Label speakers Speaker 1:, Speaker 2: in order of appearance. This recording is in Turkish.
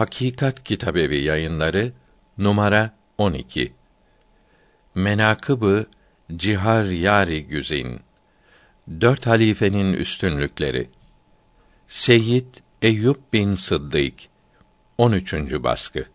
Speaker 1: Hakikat Kitabevi Yayınları numara 12. Menakıbı Cihar Yari Güzin. Dört halifenin üstünlükleri. Seyyid Eyüp bin Sıddık 13. baskı.